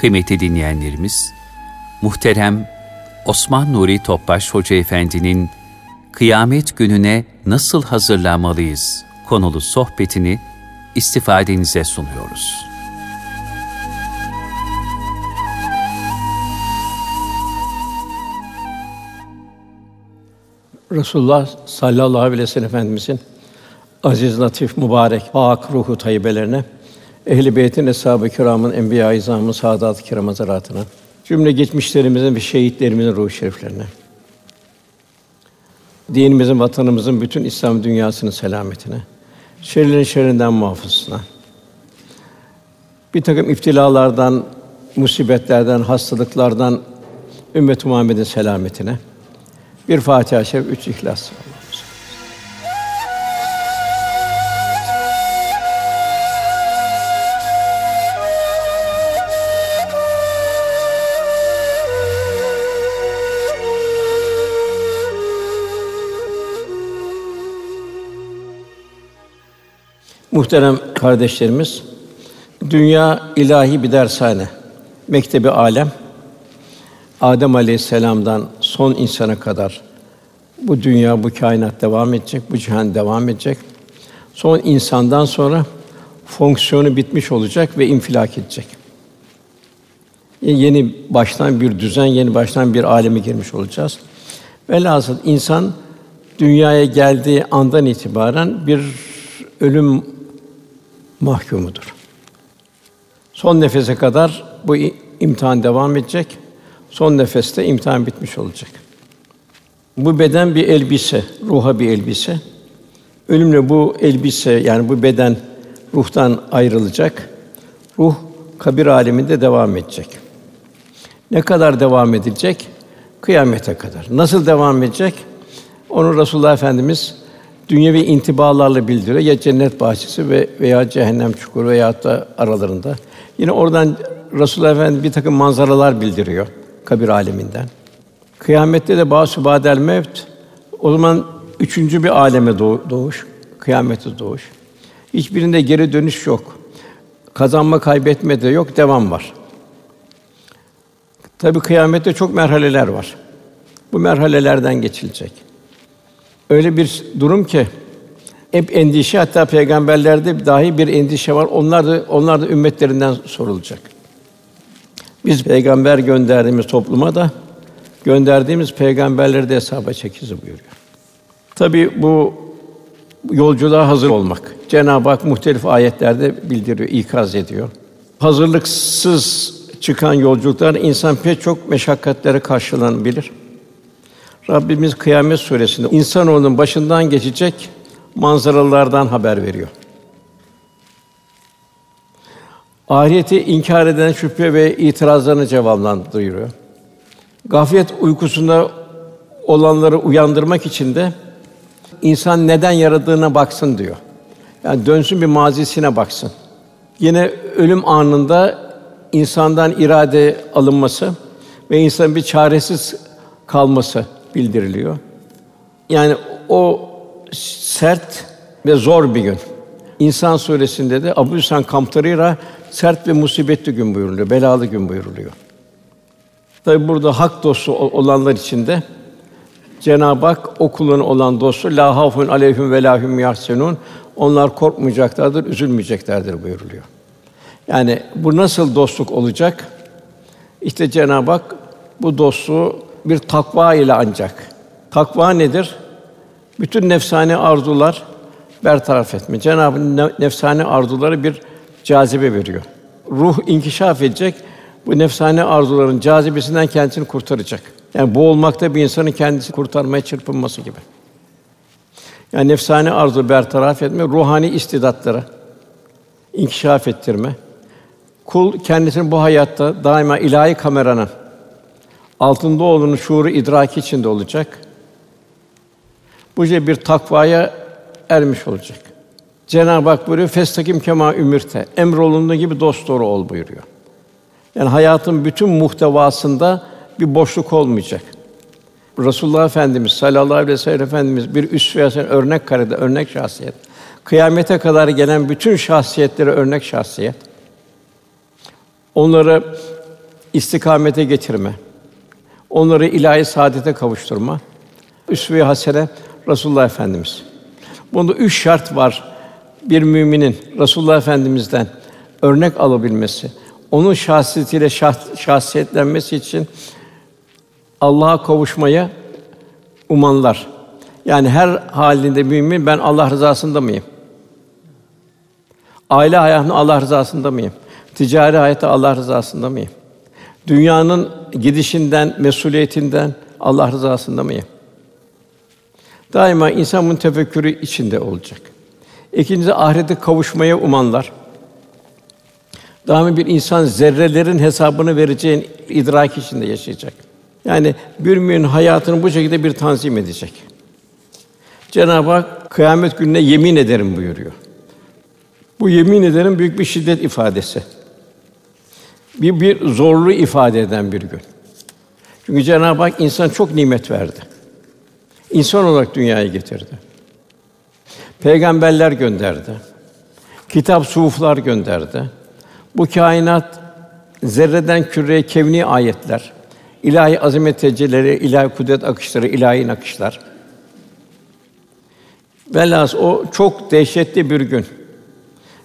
Kıymetli dinleyenlerimiz, muhterem Osman Nuri Topbaş Hoca Efendi'nin Kıyamet Gününe Nasıl Hazırlanmalıyız konulu sohbetini istifadenize sunuyoruz. Resulullah sallallahu aleyhi ve sellem Efendimizin aziz, latif, mübarek, pak ruhu tayyibelerine, ehl-i beytin, eshab-ı kiramın, enbiya-i izamın, saadat-ı kiram hazaratına, cümle geçmişlerimizin ve şehitlerimizin ruh şeriflerine, dinimizin, vatanımızın, bütün İslam dünyasının selametine, şerlerin şerrinden muhafızına, bir takım iftilalardan, musibetlerden, hastalıklardan ümmet-i Muhammed'in selametine, bir Fatiha-i Şerif, üç İhlas. Muhterem kardeşlerimiz, dünya ilahi bir dershane, mektebi alem. Adem Aleyhisselam'dan son insana kadar bu dünya, bu kainat devam edecek, bu cihan devam edecek. Son insandan sonra fonksiyonu bitmiş olacak ve infilak edecek. Yeni baştan bir düzen, yeni baştan bir aleme girmiş olacağız. Velhasıl insan dünyaya geldiği andan itibaren bir ölüm mahkumudur. Son nefese kadar bu imtihan devam edecek. Son nefeste imtihan bitmiş olacak. Bu beden bir elbise, ruha bir elbise. Ölümle bu elbise yani bu beden ruhtan ayrılacak. Ruh kabir aleminde devam edecek. Ne kadar devam edilecek? Kıyamete kadar. Nasıl devam edecek? Onu Resulullah Efendimiz dünyevi intibalarla bildiriyor. Ya cennet bahçesi ve veya cehennem çukuru veya da aralarında. Yine oradan Resulullah Efendimiz bir takım manzaralar bildiriyor kabir aleminden. Kıyamette de basu badel mevt o zaman üçüncü bir aleme doğuş, kıyamete doğuş. Hiçbirinde geri dönüş yok. Kazanma kaybetme de yok, devam var. Tabii kıyamette çok merhaleler var. Bu merhalelerden geçilecek. Öyle bir durum ki hep endişe hatta peygamberlerde dahi bir endişe var. Onlar da onlar da ümmetlerinden sorulacak. Biz peygamber gönderdiğimiz topluma da gönderdiğimiz peygamberleri de hesaba çekeceğiz buyuruyor. Tabii bu yolculuğa hazır olmak. Cenab-ı Hak muhtelif ayetlerde bildiriyor, ikaz ediyor. Hazırlıksız çıkan yolculuklar insan pek çok meşakkatlere karşılanabilir. Rabbimiz Kıyamet Suresinde insanoğlunun başından geçecek manzaralardan haber veriyor. Ahireti inkar eden şüphe ve itirazlarını cevaplandırıyor. Gaflet uykusunda olanları uyandırmak için de insan neden yaradığına baksın diyor. Yani dönsün bir mazisine baksın. Yine ölüm anında insandan irade alınması ve insanın bir çaresiz kalması bildiriliyor. Yani o sert ve zor bir gün. İnsan suresinde de Abu Hüsn Kamtarira sert ve musibetli gün buyuruluyor, belalı gün buyuruluyor. Tabi burada hak dostu olanlar için de Cenab-ı Hak o olan dostu la hafun aleyhim ve lahum yahsenun onlar korkmayacaklardır, üzülmeyeceklerdir buyuruluyor. Yani bu nasıl dostluk olacak? İşte Cenab-ı Hak bu dostluğu bir takva ile ancak. Takva nedir? Bütün nefsani arzular bertaraf etme. Cenab-ı nefsani arzuları bir cazibe veriyor. Ruh inkişaf edecek, bu nefsani arzuların cazibesinden kendisini kurtaracak. Yani boğulmakta bir insanın kendisini kurtarmaya çırpınması gibi. Yani nefsani arzu bertaraf etme, ruhani istidatları inkişaf ettirme. Kul kendisini bu hayatta daima ilahi kameranın altında olduğunu şuuru idraki içinde olacak. Bu bir takvaya ermiş olacak. Cenab-ı Hak buyuruyor, "Festakim kema ümirte." Emrolunduğu gibi dost doğru ol buyuruyor. Yani hayatın bütün muhtevasında bir boşluk olmayacak. Resulullah Efendimiz sallallahu aleyhi ve sellem Efendimiz bir üsve örnek karede örnek şahsiyet. Kıyamete kadar gelen bütün şahsiyetlere örnek şahsiyet. Onları istikamete getirme, onları ilahi saadete kavuşturma. Üsve-i hasene Resulullah Efendimiz. Bunda üç şart var. Bir müminin Resulullah Efendimiz'den örnek alabilmesi, onun şahsiyetiyle şah, şahsiyetlenmesi için Allah'a kavuşmaya umanlar. Yani her halinde mümin ben Allah rızasında mıyım? Aile hayatında Allah rızasında mıyım? Ticari hayatta Allah rızasında mıyım? Dünyanın gidişinden, mesuliyetinden Allah rızasında mıyım? Daima insan bunun tefekkürü içinde olacak. İkincisi ahirete kavuşmaya umanlar. Daima bir insan zerrelerin hesabını vereceğin idrak içinde yaşayacak. Yani bir mümin hayatını bu şekilde bir tanzim edecek. Cenab-ı Hak kıyamet gününe yemin ederim buyuruyor. Bu yemin ederim büyük bir şiddet ifadesi. Bir bir zorluğu ifade eden bir gün. Çünkü Cenab-ı Hak insan çok nimet verdi. İnsan olarak dünyaya getirdi. Peygamberler gönderdi. Kitap, suhuflar gönderdi. Bu kainat zerreden küreye kevni ayetler, ilahi azamet tecellileri, ilahi kudret akışları, ilahi nakışlar. Velhâsıl o çok dehşetli bir gün.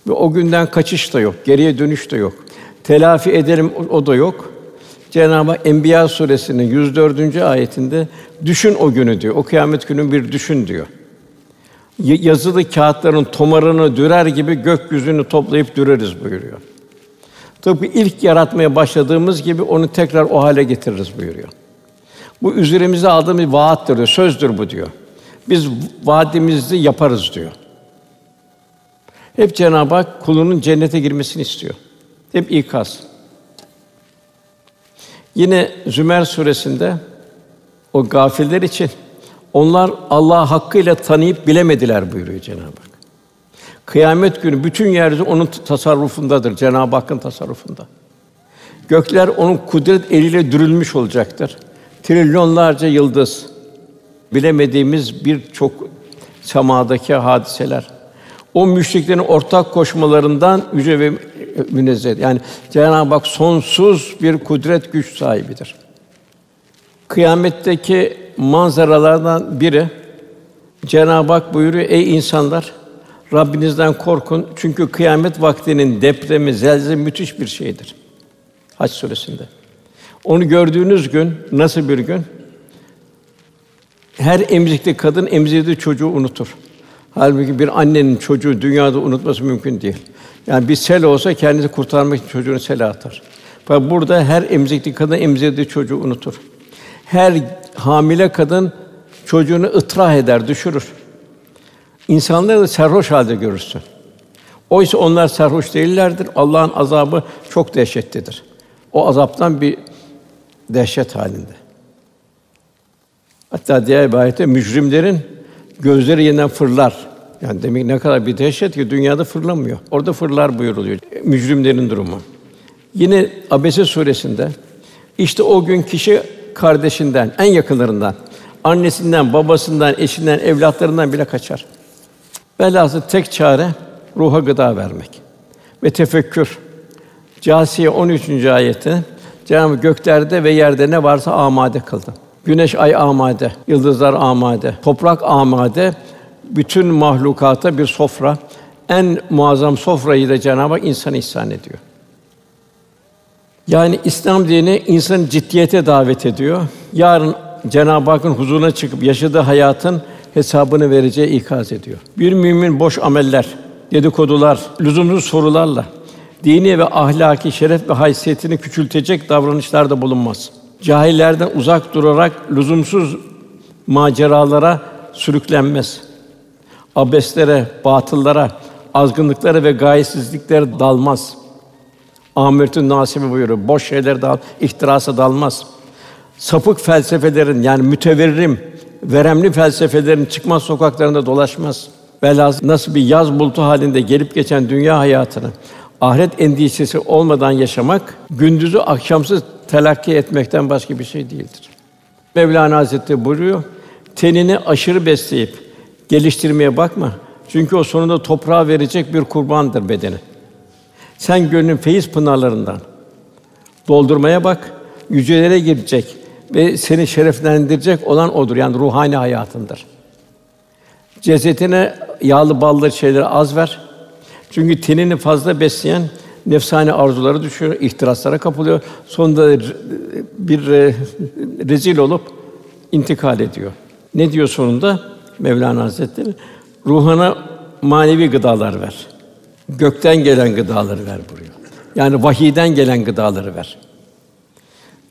Ve o günden kaçış da yok, geriye dönüş de yok. Telafi edelim o da yok. Cenab-ı Hak Enbiya suresinin 104. ayetinde düşün o günü diyor. O kıyamet günü bir düşün diyor. Yazılı kağıtların tomarını dürer gibi gökyüzünü toplayıp düreriz buyuruyor. Tıpkı ilk yaratmaya başladığımız gibi onu tekrar o hale getiririz buyuruyor. Bu üzerimize aldığımız vaattir diyor, sözdür bu diyor. Biz vaadimizi yaparız diyor. Hep Cenab-ı Hak kulunun cennete girmesini istiyor. Hep ikaz. Yine Zümer suresinde o gafiller için onlar Allah hakkıyla tanıyıp bilemediler buyuruyor Cenab-ı Hak. Kıyamet günü bütün yeryüzü onun tasarrufundadır, Cenab-ı Hakk'ın tasarrufunda. Gökler onun kudret eliyle dürülmüş olacaktır. Trilyonlarca yıldız, bilemediğimiz birçok semadaki hadiseler. O müşriklerin ortak koşmalarından yüce ve münezzeh. Yani Cenab-ı Hak sonsuz bir kudret güç sahibidir. Kıyametteki manzaralardan biri Cenab-ı Hak buyuruyor: Ey insanlar, Rabbinizden korkun çünkü kıyamet vaktinin depremi, zelzele müthiş bir şeydir. Hac suresinde. Onu gördüğünüz gün nasıl bir gün? Her emzikli kadın emzirdiği çocuğu unutur. Halbuki bir annenin çocuğu dünyada unutması mümkün değil. Yani bir sel olsa kendisi kurtarmak için çocuğunu sele atar. Fakat burada her emzikli kadın emzirdiği çocuğu unutur. Her hamile kadın çocuğunu ıtrah eder, düşürür. İnsanları da serhoş halde görürsün. Oysa onlar serhoş değillerdir. Allah'ın azabı çok dehşetlidir. O azaptan bir dehşet halinde. Hatta diğer bir ayette mücrimlerin gözleri yeniden fırlar. Yani demek ne kadar bir dehşet ki dünyada fırlamıyor. Orada fırlar buyuruluyor. Mücrimlerin durumu. Yine Abese suresinde işte o gün kişi kardeşinden, en yakınlarından, annesinden, babasından, eşinden, evlatlarından bile kaçar. Velhâsıl tek çare ruha gıda vermek ve tefekkür. Câsiye 13. ayette Cenab-ı göklerde ve yerde ne varsa amade kıldı. Güneş, ay amade, yıldızlar amade, toprak amade, bütün mahlukata bir sofra. En muazzam sofrayı da Cenab-ı Hak insana ihsan ediyor. Yani İslam dini insanı ciddiyete davet ediyor. Yarın Cenab-ı Hakk'ın huzuruna çıkıp yaşadığı hayatın hesabını vereceği ikaz ediyor. Bir mümin boş ameller, dedikodular, lüzumsuz sorularla dini ve ahlaki şeref ve haysiyetini küçültecek davranışlarda bulunmaz. Cahillerden uzak durarak lüzumsuz maceralara sürüklenmez. Abeslere, batıllara, azgınlıklara ve gayesizliklere dalmaz. Ahmet'in nasibi buyuruyor. Boş şeyler dal, ihtirasa dalmaz. Sapık felsefelerin yani müteverrim, veremli felsefelerin çıkmaz sokaklarında dolaşmaz. Velhâsıl nasıl bir yaz bulutu halinde gelip geçen dünya hayatını ahiret endişesi olmadan yaşamak, gündüzü akşamsız telakki etmekten başka bir şey değildir. Mevlana Hazretleri buyuruyor, tenini aşırı besleyip geliştirmeye bakma. Çünkü o sonunda toprağa verecek bir kurbandır bedeni. Sen gönlün feyiz pınarlarından doldurmaya bak. Yücelere girecek ve seni şereflendirecek olan odur. Yani ruhani hayatındır. Cesetine yağlı ballı şeyleri az ver. Çünkü tenini fazla besleyen nefsani arzuları düşüyor, ihtiraslara kapılıyor. Sonunda bir rezil olup intikal ediyor. Ne diyor sonunda Mevlana Hazretleri? Ruhana manevi gıdalar ver. Gökten gelen gıdaları ver buyuruyor. Yani vahiden gelen gıdaları ver.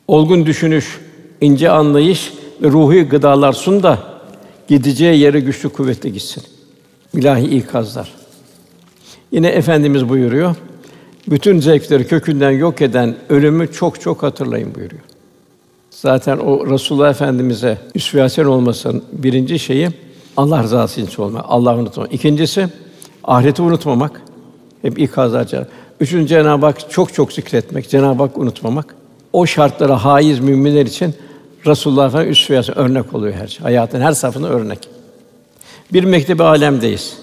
Olgun düşünüş, ince anlayış ve ruhi gıdalar sun da gideceği yere güçlü kuvvetli gitsin. İlahi ikazlar. Yine efendimiz buyuruyor. Bütün zevkleri kökünden yok eden ölümü çok çok hatırlayın buyuruyor. Zaten o Resulullah Efendimize üsve olmasının birinci şeyi Allah rızası için olmak, Allah'ı unutmamak. İkincisi ahireti unutmamak. Hep ikazlarca. Üçüncü Cenab-ı Hak çok çok zikretmek, Cenab-ı Hak unutmamak. O şartlara haiz müminler için Resulullah Efendimiz üsve örnek oluyor her şey. Hayatın her safhasında örnek. Bir mektebi alemdeyiz.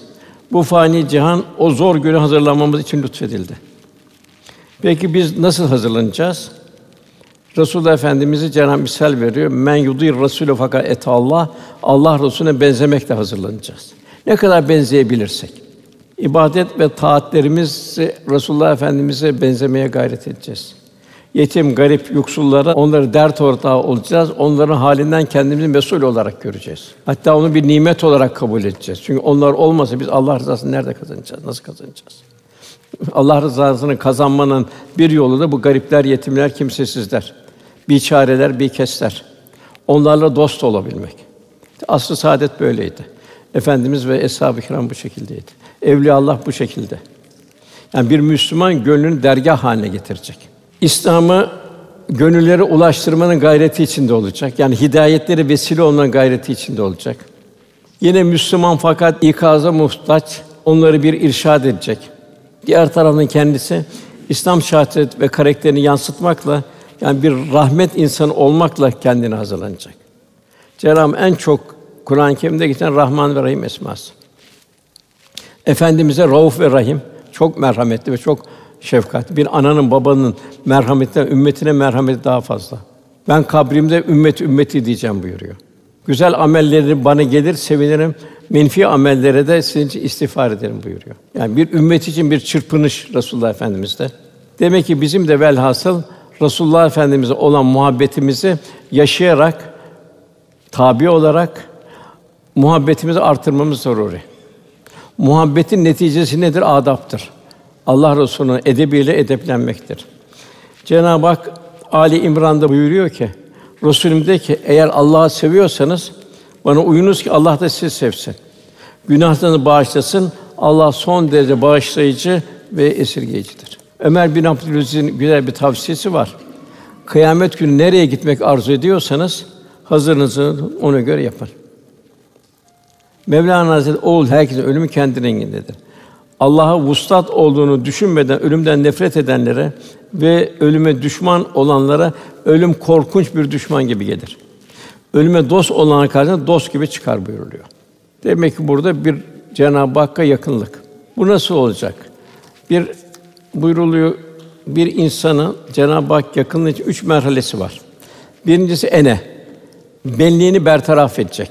Bu fani cihan o zor güne hazırlanmamız için lütfedildi. Peki biz nasıl hazırlanacağız? Resulullah Efendimizi Cenab-ı misal veriyor. Men yudir Resulü fakat et Allah. Allah Resulüne benzemekle hazırlanacağız. Ne kadar benzeyebilirsek. İbadet ve taatlerimiz Resulullah Efendimize benzemeye gayret edeceğiz. Yetim, garip, yoksullara onları dert ortağı olacağız. Onların halinden kendimizi mesul olarak göreceğiz. Hatta onu bir nimet olarak kabul edeceğiz. Çünkü onlar olmasa biz Allah rızasını nerede kazanacağız? Nasıl kazanacağız? Allah rızasını kazanmanın bir yolu da bu garipler, yetimler, kimsesizler, biçareler, bikesler. Onlarla dost olabilmek. Aslı saadet böyleydi. Efendimiz ve eshab-ı kiram bu şekildeydi. Evliya Allah bu şekilde. Yani bir Müslüman gönlünü dergah haline getirecek. İslam'ı gönüllere ulaştırmanın gayreti içinde olacak. Yani hidayetleri vesile olmanın gayreti içinde olacak. Yine Müslüman fakat ikaza muhtaç, onları bir irşad edecek. Diğer taraftan kendisi İslam şahsiyet ve karakterini yansıtmakla yani bir rahmet insanı olmakla kendini hazırlanacak. Cenab-ı en çok Kur'an-ı Kerim'de geçen Rahman ve Rahim esması. Efendimize Rauf ve Rahim çok merhametli ve çok şefkatli. Bir ananın babanın merhametinden ümmetine merhameti daha fazla. Ben kabrimde ümmet ümmeti diyeceğim buyuruyor. Güzel amelleri bana gelir sevinirim. Menfi amellere de sizin için istiğfar ederim buyuruyor. Yani bir ümmet için bir çırpınış Resulullah Efendimiz'de. Demek ki bizim de velhasıl Resulullah Efendimize olan muhabbetimizi yaşayarak, tabi olarak muhabbetimizi artırmamız zaruri. Muhabbetin neticesi nedir? Adaptır. Allah Resulü'nün edebiyle edeplenmektir. Cenab-ı Hak Ali İmran'da buyuruyor ki Resulüm de ki eğer Allah'ı seviyorsanız bana uyunuz ki Allah da sizi sevsin. Günahlarınızı bağışlasın. Allah son derece bağışlayıcı ve esirgeyicidir. Ömer bin Abdülaziz'in güzel bir tavsiyesi var. Kıyamet günü nereye gitmek arzu ediyorsanız hazırınızı ona göre yapın. Mevlana Hazretleri oğul herkesin ölümü kendi rengindedir. Allah'a vuslat olduğunu düşünmeden ölümden nefret edenlere ve ölüme düşman olanlara ölüm korkunç bir düşman gibi gelir. Ölüme dost olana karşı dost gibi çıkar buyuruluyor. Demek ki burada bir Cenab-ı Hakk'a yakınlık. Bu nasıl olacak? Bir buyruluyor bir insanın Cenab-ı Hak yakınlığı için üç merhalesi var. Birincisi ene. Benliğini bertaraf edecek.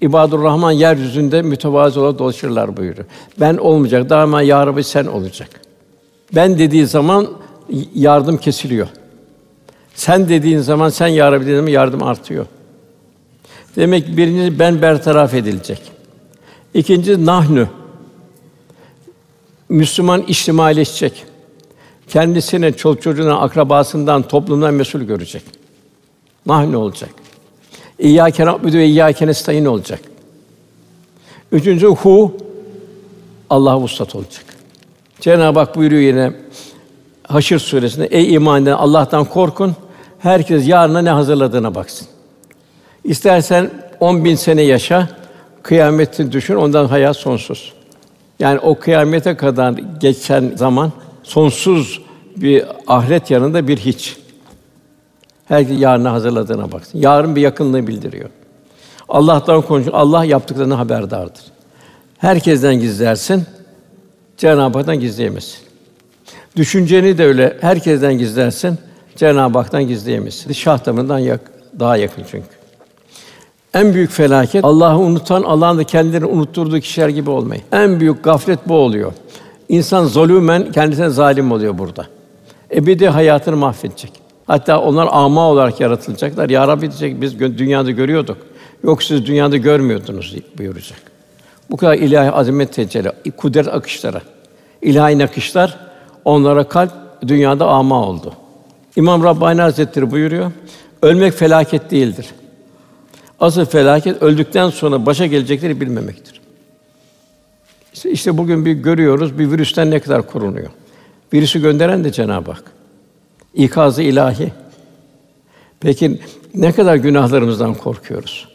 İbadur Rahman yeryüzünde mütevazı olarak dolaşırlar buyuruyor. Ben olmayacak, daima ya Rabbi sen olacak. Ben dediği zaman yardım kesiliyor. Sen dediğin zaman sen ya Rabbi dediğin yardım artıyor. Demek ki birincisi ben bertaraf edilecek. İkinci nahnu. Müslüman içtimaileşecek. Kendisine, çoluk çocuğuna, akrabasından, toplumdan mesul görecek. Nahnu olacak. İyyâke na'budu ve iyyâke nestaîn olacak. Üçüncü hu Allah'a vuslat olacak. Cenab-ı Hak buyuruyor yine Haşr suresinde ey iman eden Allah'tan korkun. Herkes yarına ne hazırladığına baksın. İstersen on bin sene yaşa, kıyameti düşün, ondan hayat sonsuz. Yani o kıyamete kadar geçen zaman sonsuz bir ahiret yanında bir hiç. Herkes yarına hazırladığına baksın. Yarın bir yakınlığı bildiriyor. Allah'tan konuş. Allah yaptıklarını haberdardır. Herkesten gizlersin. Cenab-ı Hak'tan gizleyemezsin. Düşünceni de öyle herkesten gizlersin. Cenab-ı Hak'tan gizleyemezsin. Şah damarından yak, daha yakın çünkü. En büyük felaket Allah'ı unutan, Allah'ın da kendilerini unutturduğu kişiler gibi olmayı. En büyük gaflet bu oluyor. İnsan zulümen kendisine zalim oluyor burada. Ebedi hayatını mahvedecek. Hatta onlar ama olarak yaratılacaklar. Ya Rabbi diyecek biz dünyada görüyorduk. Yok siz dünyada görmüyordunuz buyuracak. Bu kadar ilahi azamet tecelli, kudret akışları, ilahi nakışlar onlara kalp dünyada ama oldu. İmam Rabbani Hazretleri buyuruyor. Ölmek felaket değildir. Asıl felaket öldükten sonra başa gelecekleri bilmemektir. İşte, işte bugün bir görüyoruz bir virüsten ne kadar korunuyor. Virüsü gönderen de Cenab-ı Hak. İkazı ilahi. Peki ne kadar günahlarımızdan korkuyoruz?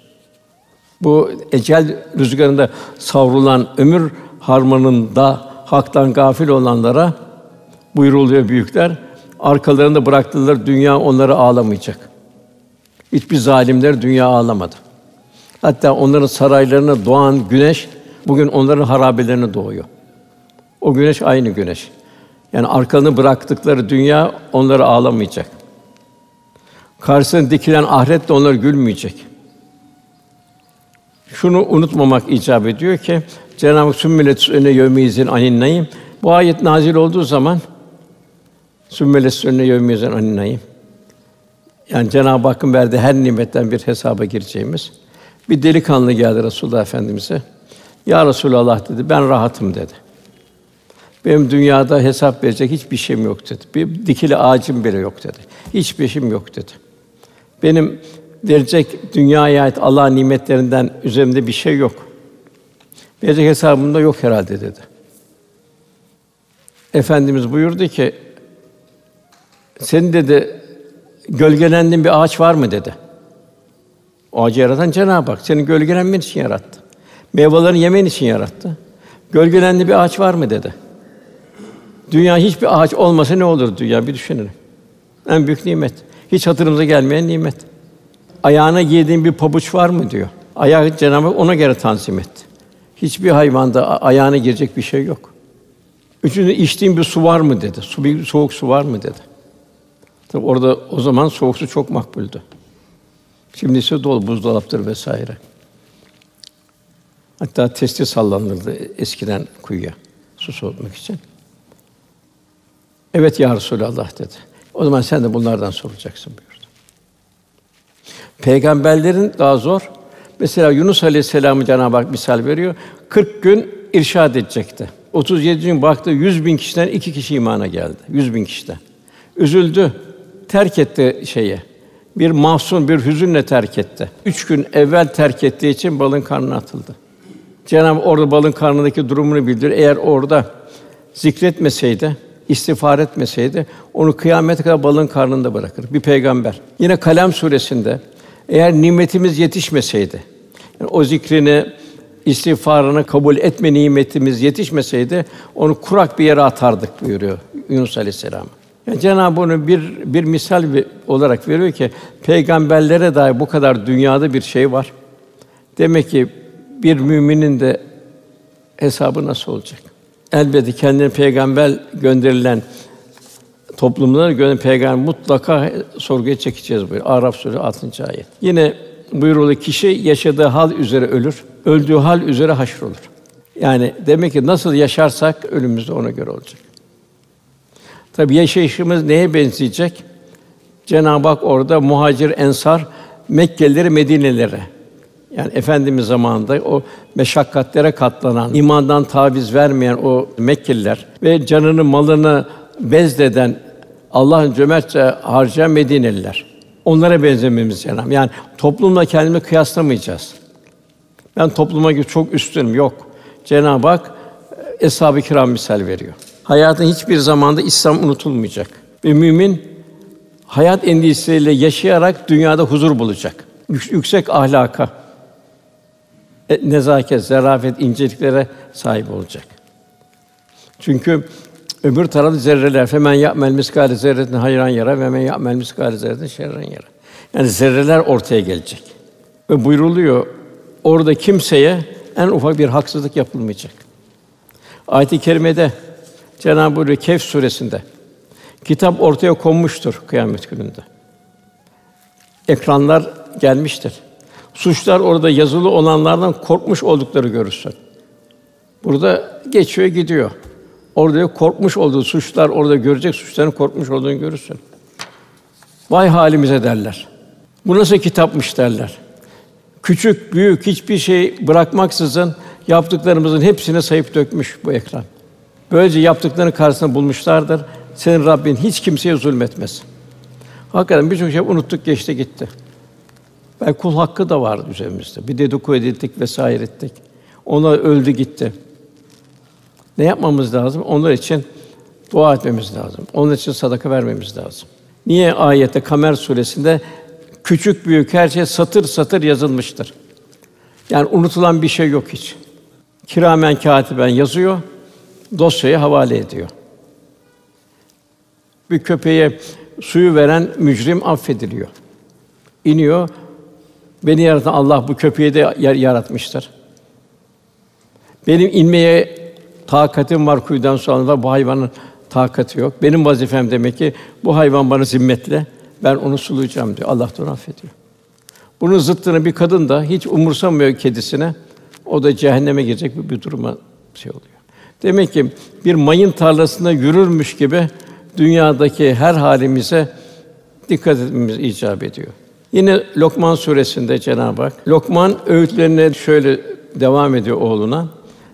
Bu ecel rüzgarında savrulan ömür harmanında haktan gafil olanlara buyuruluyor büyükler. Arkalarında bıraktılar dünya onları ağlamayacak. Hiçbir zalimler dünya ağlamadı. Hatta onların saraylarına doğan güneş bugün onların harabelerine doğuyor. O güneş aynı güneş. Yani arkalarını bıraktıkları dünya onları ağlamayacak. Karşısına dikilen ahiret de onları gülmeyecek. Şunu unutmamak icap ediyor ki Cenab-ı Hak sümmelet önüne yevmiyizin anin nayim. Bu ayet nazil olduğu zaman sümmelet önüne yevmiyizin anin nayim. Yani Cenab-ı Hakk'ın verdiği her nimetten bir hesaba gireceğimiz. Bir delikanlı geldi Resulullah Efendimize. Ya Resulallah dedi, ben rahatım dedi. Benim dünyada hesap verecek hiçbir şeyim yok dedi. Bir dikili ağacım bile yok dedi. Hiçbir şeyim yok dedi. Benim verecek dünyaya ait Allah nimetlerinden üzerimde bir şey yok. Verecek hesabımda yok herhalde dedi. Efendimiz buyurdu ki senin dedi gölgelendiğin bir ağaç var mı dedi. O ağacı yaratan Cenab-ı Hak. Senin gölgelenmen için yarattı. Meyvelerini yemen için yarattı. Gölgelendiği bir ağaç var mı dedi. Dünya hiçbir ağaç olmasa ne olur dünya bir düşünün. En büyük nimet. Hiç hatırımıza gelmeyen nimet. Ayağına giydiğin bir pabuç var mı diyor. Ayağı Cenab-ı Hak ona göre tanzim etti. Hiçbir hayvanda ayağına girecek bir şey yok. Üçüncü içtiğin bir su var mı dedi. Su bir soğuk su var mı dedi. Tabi orada o zaman soğuk su çok makbuldü. Şimdi ise dolu buzdolaptır vesaire. Hatta testi sallanırdı eskiden kuyuya su soğutmak için. Evet ya Resulallah dedi. O zaman sen de bunlardan soracaksın buyurdu. Peygamberlerin daha zor. Mesela Yunus Aleyhisselam'ı Cenab-ı Hak misal veriyor. 40 gün irşad edecekti. 37. gün baktı 100 bin kişiden iki kişi imana geldi. 100 bin kişiden. Üzüldü. Terk etti şeyi. Bir mahzun, bir hüzünle terk etti. Üç gün evvel terk ettiği için balın karnına atıldı. Cenab-ı orada balın karnındaki durumunu bildir. Eğer orada zikretmeseydi, istiğfar etmeseydi onu kıyamete kadar balın karnında bırakır. Bir peygamber. Yine Kalem suresinde eğer nimetimiz yetişmeseydi, yani o zikrini, istiğfarını kabul etme nimetimiz yetişmeseydi onu kurak bir yere atardık buyuruyor Yunus Aleyhisselam. Yani Cenab-ı onu bir bir misal olarak veriyor ki peygamberlere dair bu kadar dünyada bir şey var. Demek ki bir müminin de hesabı nasıl olacak? Elbette kendine peygamber gönderilen toplumlara göre peygamber mutlaka sorguya çekeceğiz buyuruyor. Araf suresi 6. ayet. Yine buyuruluyor kişi yaşadığı hal üzere ölür, öldüğü hal üzere haşr olur. Yani demek ki nasıl yaşarsak ölümümüz de ona göre olacak. Tabi yaşayışımız neye benzeyecek? Cenab-ı Hak orada muhacir, ensar, Mekkelileri, Medinelilere yani efendimiz zamanında o meşakkatlere katlanan, imandan taviz vermeyen o Mekkeliler ve canını, malını bezleden Allah'ın cömertçe harcayan Medineliler. Onlara benzememiz cenab Yani toplumla kendimizi kıyaslamayacağız. Ben topluma göre çok üstünüm yok. Cenab-ı Hak e, eshab-ı kiram misal veriyor. Hayatın hiçbir zamanda İslam unutulmayacak. Ve mümin hayat endişesiyle yaşayarak dünyada huzur bulacak. Yüksek ahlaka, e, nezaket, zarafet, inceliklere sahip olacak. Çünkü öbür tarafta zerreler femen ya'mel miskale zerretin hayran yara ve men ya'mel miskale zerretin şerren yara. Yani zerreler ortaya gelecek. Ve buyruluyor orada kimseye en ufak bir haksızlık yapılmayacak. Ayet-i kerimede Cenab-ı Hak Kehf suresinde Kitap ortaya konmuştur kıyamet gününde. Ekranlar gelmiştir. Suçlar orada yazılı olanlardan korkmuş oldukları görürsün. Burada geçiyor gidiyor. Orada korkmuş olduğu suçlar orada görecek suçların korkmuş olduğunu görürsün. Vay halimize derler. Bu nasıl kitapmış derler. Küçük, büyük hiçbir şey bırakmaksızın yaptıklarımızın hepsini sayıp dökmüş bu ekran. Böylece yaptıklarının karşısında bulmuşlardır. Senin Rabbin hiç kimseye zulmetmez. Hakikaten birçok şey unuttuk, geçti gitti. Belki kul hakkı da vardı üzerimizde. Bir dedikodu edildik vesaire ettik. Onlar öldü gitti. Ne yapmamız lazım? Onlar için dua etmemiz lazım. Onun için sadaka vermemiz lazım. Niye ayette Kamer suresinde küçük büyük her şey satır satır yazılmıştır. Yani unutulan bir şey yok hiç. Kiramen katiben yazıyor, dosyayı havale ediyor. Bir köpeğe suyu veren mücrim affediliyor. İniyor. Beni yaratan Allah bu köpeği de yaratmıştır. Benim inmeye takatim var kuyudan sonra bu hayvanın takati yok. Benim vazifem demek ki bu hayvan bana zimmetle ben onu sulayacağım diyor. Allah da onu affediyor. Bunun zıttını bir kadın da hiç umursamıyor kedisine. O da cehenneme girecek bir duruma şey oluyor. Demek ki bir mayın tarlasında yürürmüş gibi dünyadaki her halimize dikkat etmemiz icap ediyor. Yine Lokman suresinde Cenab-ı Hak Lokman öğütlerine şöyle devam ediyor oğluna.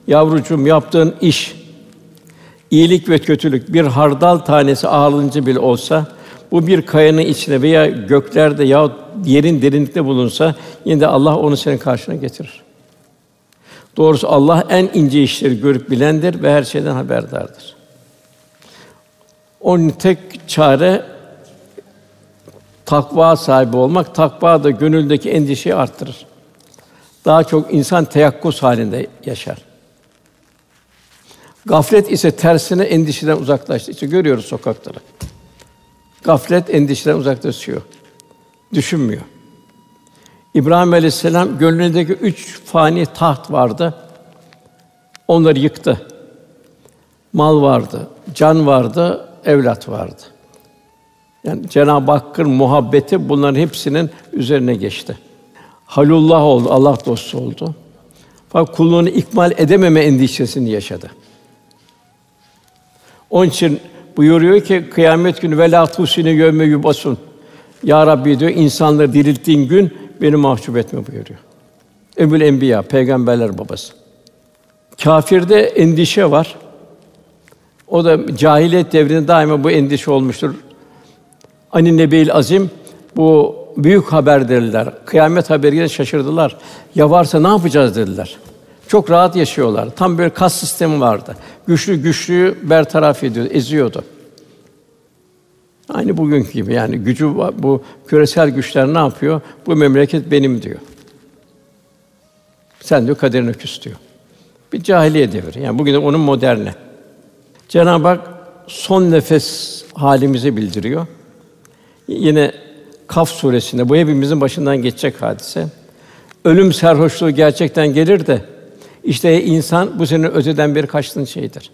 Yavrucuğum yaptığın iş iyilik ve kötülük bir hardal tanesi ağırlığınca bile olsa bu bir kayanın içine veya göklerde ya yerin derinlikte bulunsa yine de Allah onu senin karşına getirir. Doğrusu Allah en ince işleri görüp bilendir ve her şeyden haberdardır. Onun tek çare takva sahibi olmak. Takva da gönüldeki endişeyi arttırır. Daha çok insan teyakkuz halinde yaşar. Gaflet ise tersine endişeden uzaklaştı. İşte görüyoruz sokakları. Gaflet endişeden uzaklaşıyor. Düşünmüyor. İbrahim Aleyhisselam gönlündeki üç fani taht vardı. Onları yıktı. Mal vardı, can vardı, evlat vardı. Yani Cenab-ı Hakk'ın muhabbeti bunların hepsinin üzerine geçti. Halullah oldu, Allah dostu oldu. Fakat kulluğunu ikmal edememe endişesini yaşadı. Onun için buyuruyor ki kıyamet günü velâ tusine yevme yubasun. Ya Rabbi diyor insanları dirilttiğin gün beni mahcup etme buyuruyor. Emül Enbiya, peygamberler babası. Kafirde endişe var. O da cahiliyet devrinde daima bu endişe olmuştur. Ani Nebi'l Azim bu büyük haber dediler. Kıyamet haberiyle şaşırdılar. Ya varsa ne yapacağız dediler. Çok rahat yaşıyorlar. Tam böyle kas sistemi vardı. Güçlü güçlüyü bertaraf ediyordu, eziyordu. Aynı bugünkü gibi yani gücü bu küresel güçler ne yapıyor? Bu memleket benim diyor. Sen diyor kaderine küs. Bir cahiliye devri. Yani bugün de onun moderne. Cenab-ı Hak son nefes halimizi bildiriyor. Yine Kaf suresinde bu hepimizin başından geçecek hadise. Ölüm serhoşluğu gerçekten gelir de işte insan bu senin öteden beri kaçtığın şeydir.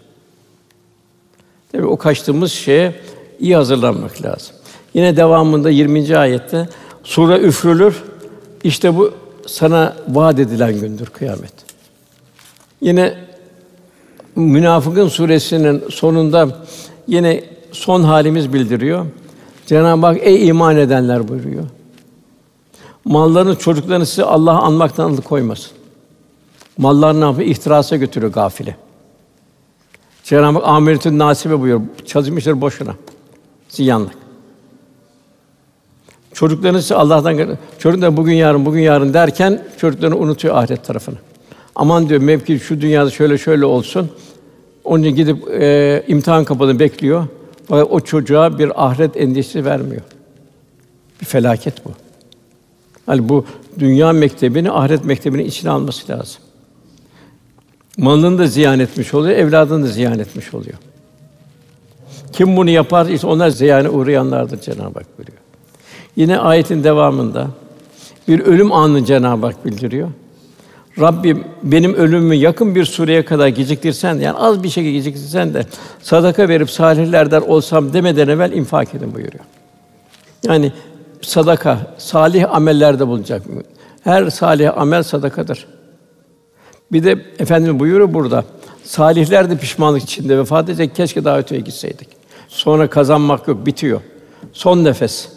Tabii o kaçtığımız şeye iyi hazırlanmak lazım. Yine devamında 20. ayette sure üfrülür. İşte bu sana vaat edilen gündür kıyamet. Yine Münafıkın suresinin sonunda yine son halimiz bildiriyor. Cenab-ı Hak ey iman edenler buyuruyor. Mallarını, çocuklarını size Allah'ı anmaktan alıkoymasın. Mallar ne yapıyor? İhtirasa götürüyor gafile. Cenab-ı Hak amiretün nasibe buyuruyor. Çalışmışlar boşuna. Ziyanlık. Çocuklarını size Allah'tan çocuk da bugün yarın bugün yarın derken çocuklarını unutuyor ahiret tarafını. Aman diyor mevki şu dünyada şöyle şöyle olsun. Onun için gidip e, imtihan kapıda bekliyor. Fakat o çocuğa bir ahiret endişesi vermiyor. Bir felaket bu. Hani bu dünya mektebini ahiret mektebinin içine alması lazım. Malını da ziyan etmiş oluyor, evladını da ziyan etmiş oluyor. Kim bunu yapar? İşte onlar ziyane uğrayanlardır Cenab-ı Hak buyuruyor. Yine ayetin devamında bir ölüm anını Cenab-ı Hak bildiriyor. Rabbim benim ölümümü yakın bir süreye kadar geciktirsen yani az bir şey geciktirsen de sadaka verip salihlerden olsam demeden evvel infak edin buyuruyor. Yani sadaka, salih amellerde bulunacak. Her salih amel sadakadır. Bir de efendim buyuruyor burada. Salihler de pişmanlık içinde vefat edecek. Keşke daha gitseydik. Sonra kazanmak yok, bitiyor. Son nefes.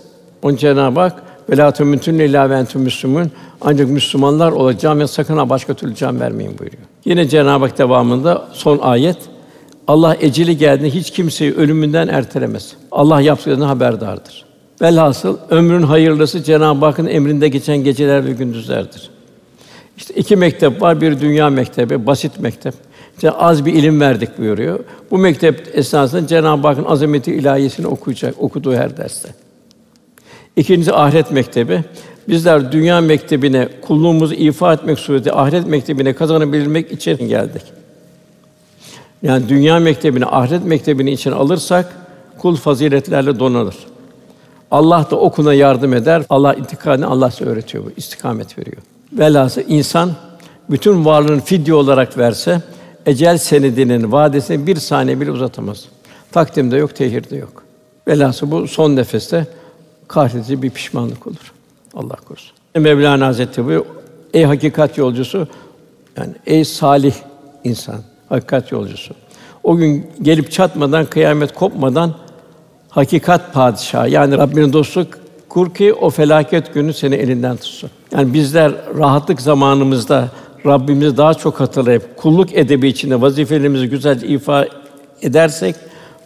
Onun Cenab-ı Hak ve la tumutun illa müslümun. Ancak Müslümanlar olacağım ve sakın ha başka türlü can vermeyin buyuruyor. Yine Cenab-ı Hak devamında son ayet Allah eceli geldiğinde hiç kimseyi ölümünden ertelemez. Allah yaptıklarından haberdardır. Velhasıl ömrün hayırlısı Cenab-ı Hakk'ın emrinde geçen geceler ve gündüzlerdir. İşte iki mektep var, bir dünya mektebi, basit mektep. İşte az bir ilim verdik buyuruyor. Bu mektep esnasında Cenab-ı Hakk'ın azameti ilahiyesini okuyacak, okuduğu her derste. İkincisi ahiret mektebi. Bizler dünya mektebine kulluğumuzu ifa etmek sureti ahiret mektebine kazanabilmek için geldik. Yani dünya mektebini, ahiret mektebini için alırsak kul faziletlerle donanır. Allah da okuna yardım eder. Allah intikalini Allah size öğretiyor bu, istikamet veriyor. Velhâsıl insan bütün varlığını fidye olarak verse ecel senedinin vadesini bir saniye bile uzatamaz. Takdimde yok, tehirde yok. Velhâsıl bu son nefeste kahredici bir pişmanlık olur. Allah korusun. Mevlana Hazretleri bu ey hakikat yolcusu yani ey salih insan, hakikat yolcusu. O gün gelip çatmadan, kıyamet kopmadan hakikat padişahı yani Rabbinin dostu kur ki o felaket günü seni elinden tutsun. Yani bizler rahatlık zamanımızda Rabbimizi daha çok hatırlayıp kulluk edebi içinde vazifelerimizi güzelce ifa edersek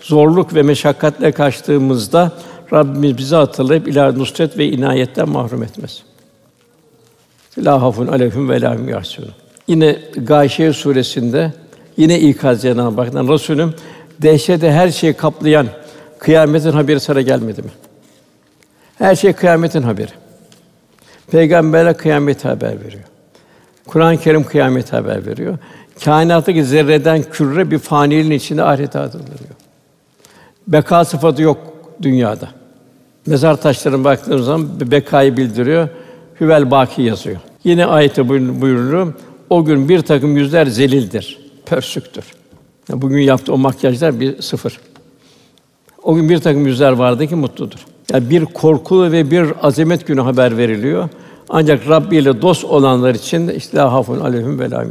zorluk ve meşakkatle kaçtığımızda Rabbimiz bizi hatırlayıp ilahi nusret ve inayetten mahrum etmez. La hafun aleyhim ve la yahsunun. Yine Gâşiye suresinde yine ikaz Cenab-ı Resulüm dehşete her şeyi kaplayan kıyametin haberi sana gelmedi mi? Her şey kıyametin haberi. Peygamberler kıyamet haber veriyor. Kur'an-ı Kerim kıyamet haber veriyor. Kainattaki zerreden küre bir faniliğin içinde ahiret adlandırıyor. Beka sıfatı yok dünyada. Mezar taşlarına baktığımız zaman bir bekayı bildiriyor. Hüvel baki yazıyor. Yine ayette buyuruluyor. O gün bir takım yüzler zelildir, pörsüktür. Yani bugün yaptığı o makyajlar bir sıfır. O gün bir takım yüzler vardı ki mutludur. Yani bir korkulu ve bir azamet günü haber veriliyor. Ancak Rabbi ile dost olanlar için işte hafun aleyhim ve la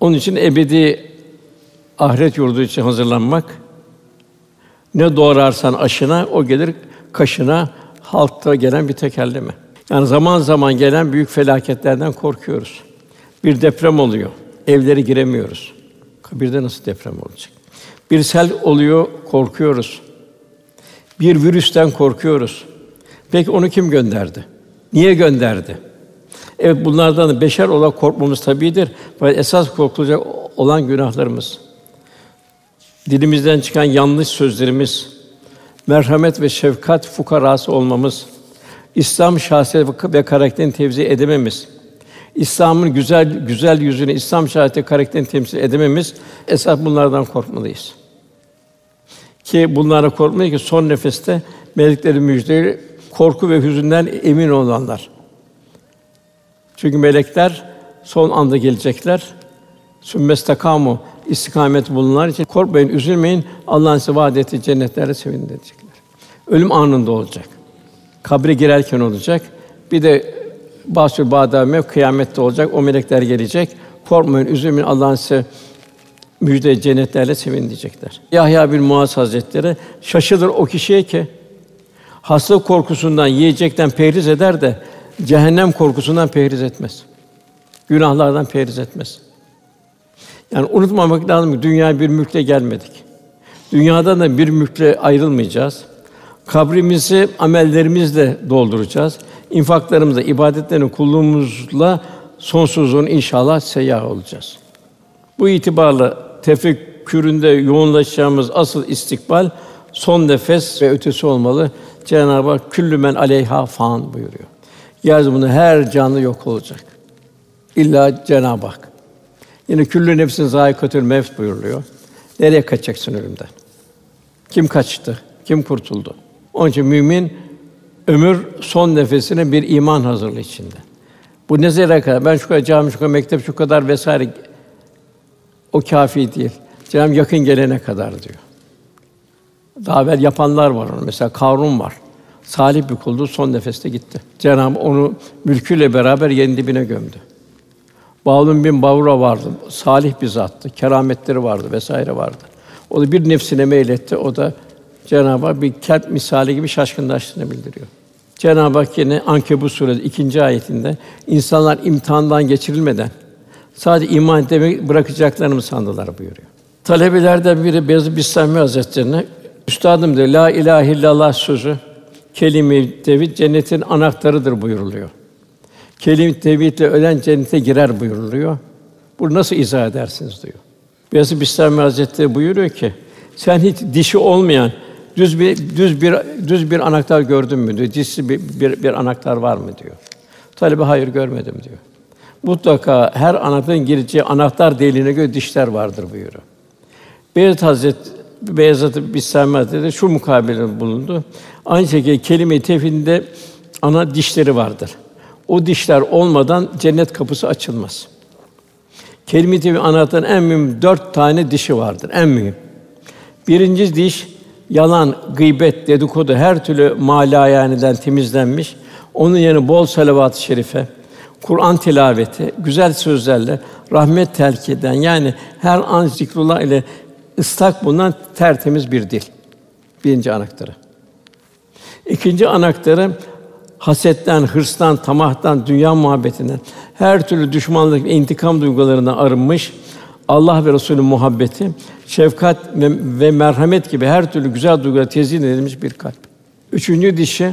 Onun için ebedi ahiret yurdu için hazırlanmak ne doğrarsan aşına o gelir kaşına halkta gelen bir tekerleme. Yani zaman zaman gelen büyük felaketlerden korkuyoruz. Bir deprem oluyor. Evlere giremiyoruz. Kabirde nasıl deprem olacak? Bir sel oluyor, korkuyoruz. Bir virüsten korkuyoruz. Peki onu kim gönderdi? Niye gönderdi? Evet bunlardan beşer olarak korkmamız tabidir. Fakat esas korkulacak olan günahlarımız. Dilimizden çıkan yanlış sözlerimiz, merhamet ve şefkat fukarası olmamız, İslam şahsiyet ve karakterini tevzi edememiz, İslam'ın güzel güzel yüzünü, İslam şahsiyeti karakterini temsil edememiz esas bunlardan korkmalıyız. Ki bunlara korkmayı ki son nefeste meleklerin müjdeleri korku ve hüzünden emin olanlar. Çünkü melekler son anda gelecekler. Sümmestakamu istikamet bulunanlar için korkmayın, üzülmeyin. Allah'ın size vaad ettiği cennetlerde sevinin diyecekler. Ölüm anında olacak. Kabre girerken olacak. Bir de basül badame kıyamette olacak. O melekler gelecek. Korkmayın, üzülmeyin. Allah'ın size müjde cennetlerle sevin diyecekler. Yahya bin Muaz Hazretleri şaşılır o kişiye ki hastalık korkusundan yiyecekten perhiz eder de cehennem korkusundan perhiz etmez. Günahlardan perhiz etmez. Yani unutmamak lazım ki dünya bir mülkle gelmedik. Dünyadan da bir mülkle ayrılmayacağız. Kabrimizi amellerimizle dolduracağız. İnfaklarımızla, ibadetlerini kulluğumuzla sonsuzluğun inşallah seyyah olacağız. Bu itibarla tefekküründe yoğunlaşacağımız asıl istikbal son nefes ve ötesi olmalı. Cenab-ı Hak küllü men aleyha fan buyuruyor. Yeryüzünde her canlı yok olacak. İlla Cenab-ı Hak. Yine küllü nefsin zâikatül mevt buyuruluyor. Nereye kaçacaksın ölümden? Kim kaçtı? Kim kurtuldu? Onun için mümin ömür son nefesine bir iman hazırlığı içinde. Bu ne zerre kadar? Ben şu kadar cami, şu kadar mektep, şu kadar vesaire. O kafi değil. Cenab-ı yakın gelene kadar diyor. Daha evvel yapanlar var onu. Mesela Karun var. Salih bir kuldu, son nefeste gitti. Cenab-ı onu mülküyle beraber yerin dibine gömdü. Bağlum bin Bavra vardı. Salih bir zattı. Kerametleri vardı vesaire vardı. O da bir nefsine meyletti. O da Cenab-ı Hak bir kelp misali gibi şaşkınlaştığını bildiriyor. Cenab-ı Hak yine Ankebut suresi ikinci ayetinde insanlar imtihandan geçirilmeden sadece iman etmeyi bırakacaklarını mı sandılar buyuruyor. Talebelerden biri Beyazıt Bistami Hazretlerine Üstadım diyor, la ilahe illallah sözü kelime-i tevhid cennetin anahtarıdır buyuruluyor. Kelime-i tevhidle ölen cennete girer buyuruluyor. Bu nasıl izah edersiniz diyor. Beyazıt Bistami Hazretleri buyuruyor ki sen hiç dişi olmayan düz bir düz bir düz bir anahtar gördün mü diyor. Dişli bir, bir, bir anahtar var mı diyor. Talebe hayır görmedim diyor. Mutlaka her anahtarın gireceği anahtar deliğine göre dişler vardır buyuruyor. Beyazıt Hazret Beyazıt Bistami Hazretleri şu mukabele bulundu. Aynı şekilde kelime-i tevhidinde ana dişleri vardır. O dişler olmadan cennet kapısı açılmaz. Kelime-i tevhid anahtarın en mühim dört tane dişi vardır. En mühim. Birinci diş yalan, gıybet, dedikodu her türlü malayaniden temizlenmiş. Onun yerine bol salavat-ı şerife, Kur'an tilaveti, güzel sözlerle rahmet telki eden yani her an zikrullah ile ıslak bulunan tertemiz bir dil. Birinci anahtarı. İkinci anahtarı hasetten, hırstan, tamahtan, dünya muhabbetinden, her türlü düşmanlık ve intikam duygularından arınmış Allah ve Resulü muhabbeti, şefkat ve, ve merhamet gibi her türlü güzel duygulara tezyin edilmiş bir kalp. Üçüncü dişi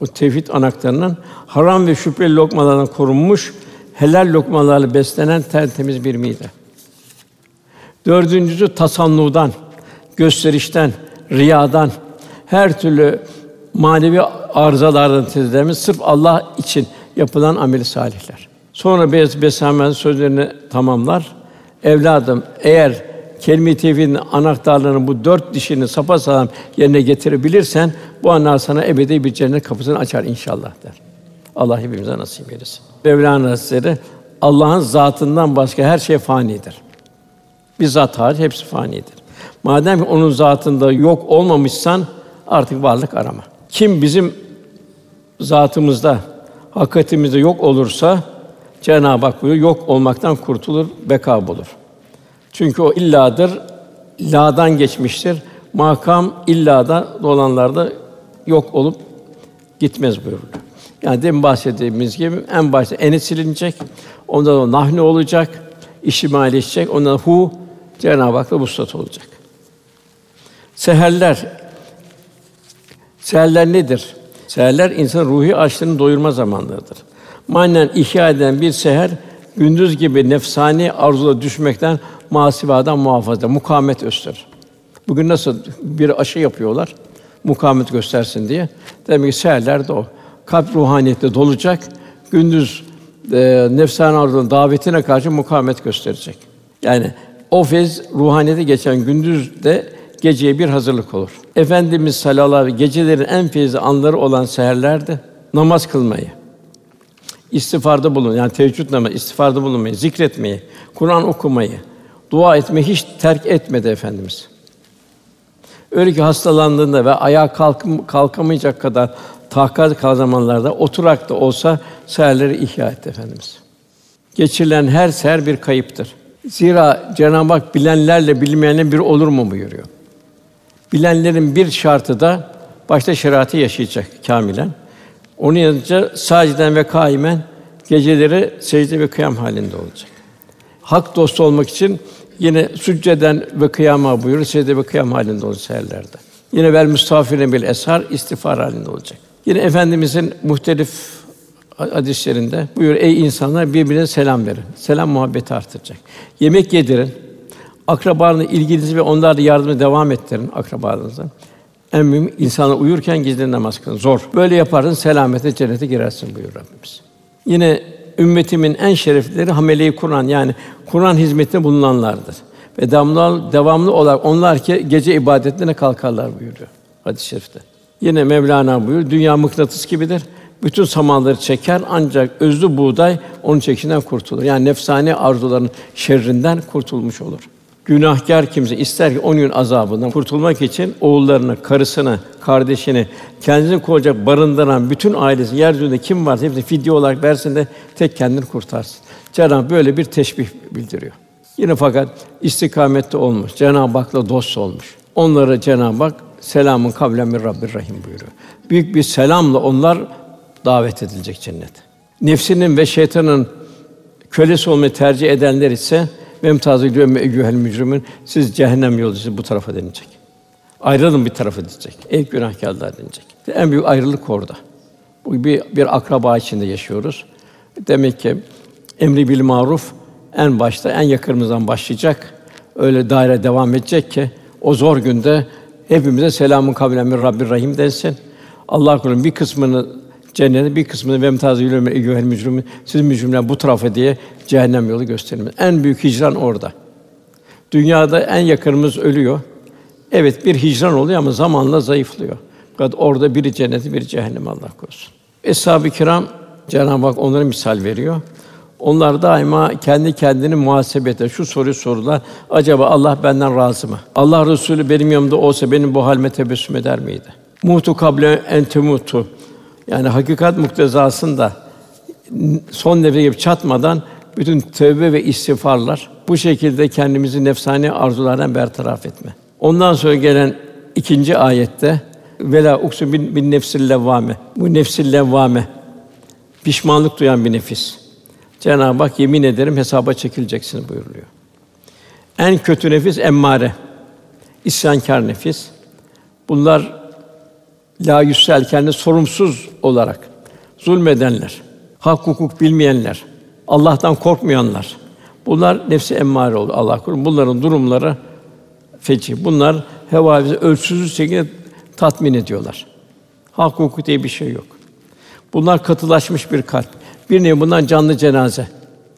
o tevhid anahtarının haram ve şüpheli lokmalardan korunmuş, helal lokmalarla beslenen tertemiz bir mide. Dördüncüsü tasannudan, gösterişten, riyadan, her türlü manevi arızalardan temizlenmiş sırf Allah için yapılan ameli salihler. Sonra Beyaz Besamen sözlerini tamamlar. Evladım eğer kelime-i tevhidin anahtarlarının bu dört dişini sapasağlam yerine getirebilirsen bu anlar sana ebedi bir cennet kapısını açar inşallah der. Allah hepimize nasip eylesin. Mevlana Hazretleri Allah'ın zatından başka her şey fanidir. Bir zat hariç hepsi fanidir. Madem ki onun zatında yok olmamışsan artık varlık arama. Kim bizim zatımızda, hakikatimizde yok olursa Cenab-ı Hak buyuruyor, yok olmaktan kurtulur, beka bulur. Çünkü o illadır, la'dan geçmiştir. Makam illada olanlarda yok olup gitmez buyurdu. Yani demin bahsettiğimiz gibi en başta eni silinecek, ondan sonra nahne olacak, işimalileşecek, ondan hu Cenab-ı Hak'la vuslat olacak. Seherler Seherler nedir? Seherler insan ruhi açlığını doyurma zamanlarıdır. Manen ihya eden bir seher gündüz gibi nefsani arzula düşmekten masivadan muhafaza, mukamet gösterir. Bugün nasıl bir aşı yapıyorlar, mukamet göstersin diye. Demek ki seherler de o. Kalp ruhaniyette dolacak, gündüz e, nefsani arzunun davetine karşı mukamet gösterecek. Yani o fez ruhaniyete geçen gündüz de geceye bir hazırlık olur. Efendimiz sallallahu aleyhi ve gecelerin en feyizli anları olan seherlerde namaz kılmayı, istiğfarda bulun yani teheccüd namazı, istiğfarda bulunmayı, zikretmeyi, Kur'an okumayı, dua etmeyi hiç terk etmedi efendimiz. Öyle ki hastalandığında ve ayağa kalkım, kalkamayacak kadar takat kal zamanlarda oturak da olsa seherleri ihya etti efendimiz. Geçirilen her seher bir kayıptır. Zira Cenab-ı Hak bilenlerle bilmeyenlerin bir olur mu buyuruyor. Bilenlerin bir şartı da başta şeriatı yaşayacak kâmilen. Onun yanında saciden ve kaimen geceleri secde ve kıyam halinde olacak. Hak dostu olmak için yine sücceden ve kıyama buyurur, secde ve kıyam halinde olacak seherlerde. Yine vel müstafirine bil eshar istiğfar halinde olacak. Yine efendimizin muhtelif hadislerinde buyur ey insanlar birbirine selam verin. Selam muhabbeti artıracak. Yemek yedirin. Akrabalarla ilginizi ve onlarla yardımı devam ettirin akrabalarınıza. En mühim insanlar uyurken gizli namaz kılın. Zor. Böyle yaparsın selamete cennete girersin buyur Rabbimiz. Yine ümmetimin en şereflileri hamele Kur'an yani Kur'an hizmetinde bulunanlardır. Ve devamlı, devamlı olarak onlar ki gece ibadetlerine kalkarlar buyuruyor hadis-i şerifte. Yine Mevlana buyuruyor, dünya mıknatıs gibidir. Bütün samanları çeker ancak özlü buğday onun çekinden kurtulur. Yani nefsani arzuların şerrinden kurtulmuş olur. Günahkar kimse ister ki onun gün azabından kurtulmak için oğullarını, karısını, kardeşini, kendisini koruyacak barındıran bütün ailesi yeryüzünde kim varsa hepsi fidye olarak versin de tek kendini kurtarsın. Cenab-ı böyle bir teşbih bildiriyor. Yine fakat istikamette olmuş. Cenab-ı Hak'la dost olmuş. Onlara Cenab-ı Hak selamun kavlen min Rabbir Rahim buyuruyor. Büyük bir selamla onlar davet edilecek cennet. Nefsinin ve şeytanın kölesi olmayı tercih edenler ise memtazı ediyor eyyuhel mücrimin siz cehennem yolcusu bu tarafa denilecek. Ayrılın bir tarafa diyecek. Ey günahkârlar denilecek. En büyük ayrılık orada. Bu bir bir akraba içinde yaşıyoruz. Demek ki emri bil maruf en başta en yakınımızdan başlayacak. Öyle daire devam edecek ki o zor günde hepimize selamun kavlen min Rabbir Rahim densin. Allah kulun bir kısmını cennete bir kısmını ve emtazı yürüme eyyuhel mücrimin siz mücrimler bu tarafa diye cehennem yolu gösterilmez. En büyük hicran orada. Dünyada en yakınımız ölüyor. Evet bir hicran oluyor ama zamanla zayıflıyor. Fakat orada biri cenneti, biri cehennem Allah korusun. Eshab-ı kiram Cenab-ı Hak onlara misal veriyor. Onlar daima kendi kendini muhasebete şu soruyu sorular. Acaba Allah benden razı mı? Allah Resulü benim yanımda olsa benim bu halime tebessüm eder miydi? Mutu kable en temutu. Yani hakikat muktezasında son nefes gibi çatmadan bütün tövbe ve istiğfarlar bu şekilde kendimizi nefsani arzulardan bertaraf etme. Ondan sonra gelen ikinci ayette vela uksu bin, bin nefsil levvame. Bu nefsil levvame pişmanlık duyan bir nefis. Cenab-ı Hak yemin ederim hesaba çekileceksiniz buyuruyor. En kötü nefis emmare. İsyankar nefis. Bunlar la yüsel kendi sorumsuz olarak zulmedenler, hak hukuk bilmeyenler, Allah'tan korkmayanlar. Bunlar nefsi emmare oldu Allah korusun. Bunların durumları feci. Bunlar hevavizi ölçüsüz şekilde tatmin ediyorlar. Hak hukuk diye bir şey yok. Bunlar katılaşmış bir kalp. Bir nevi bundan canlı cenaze.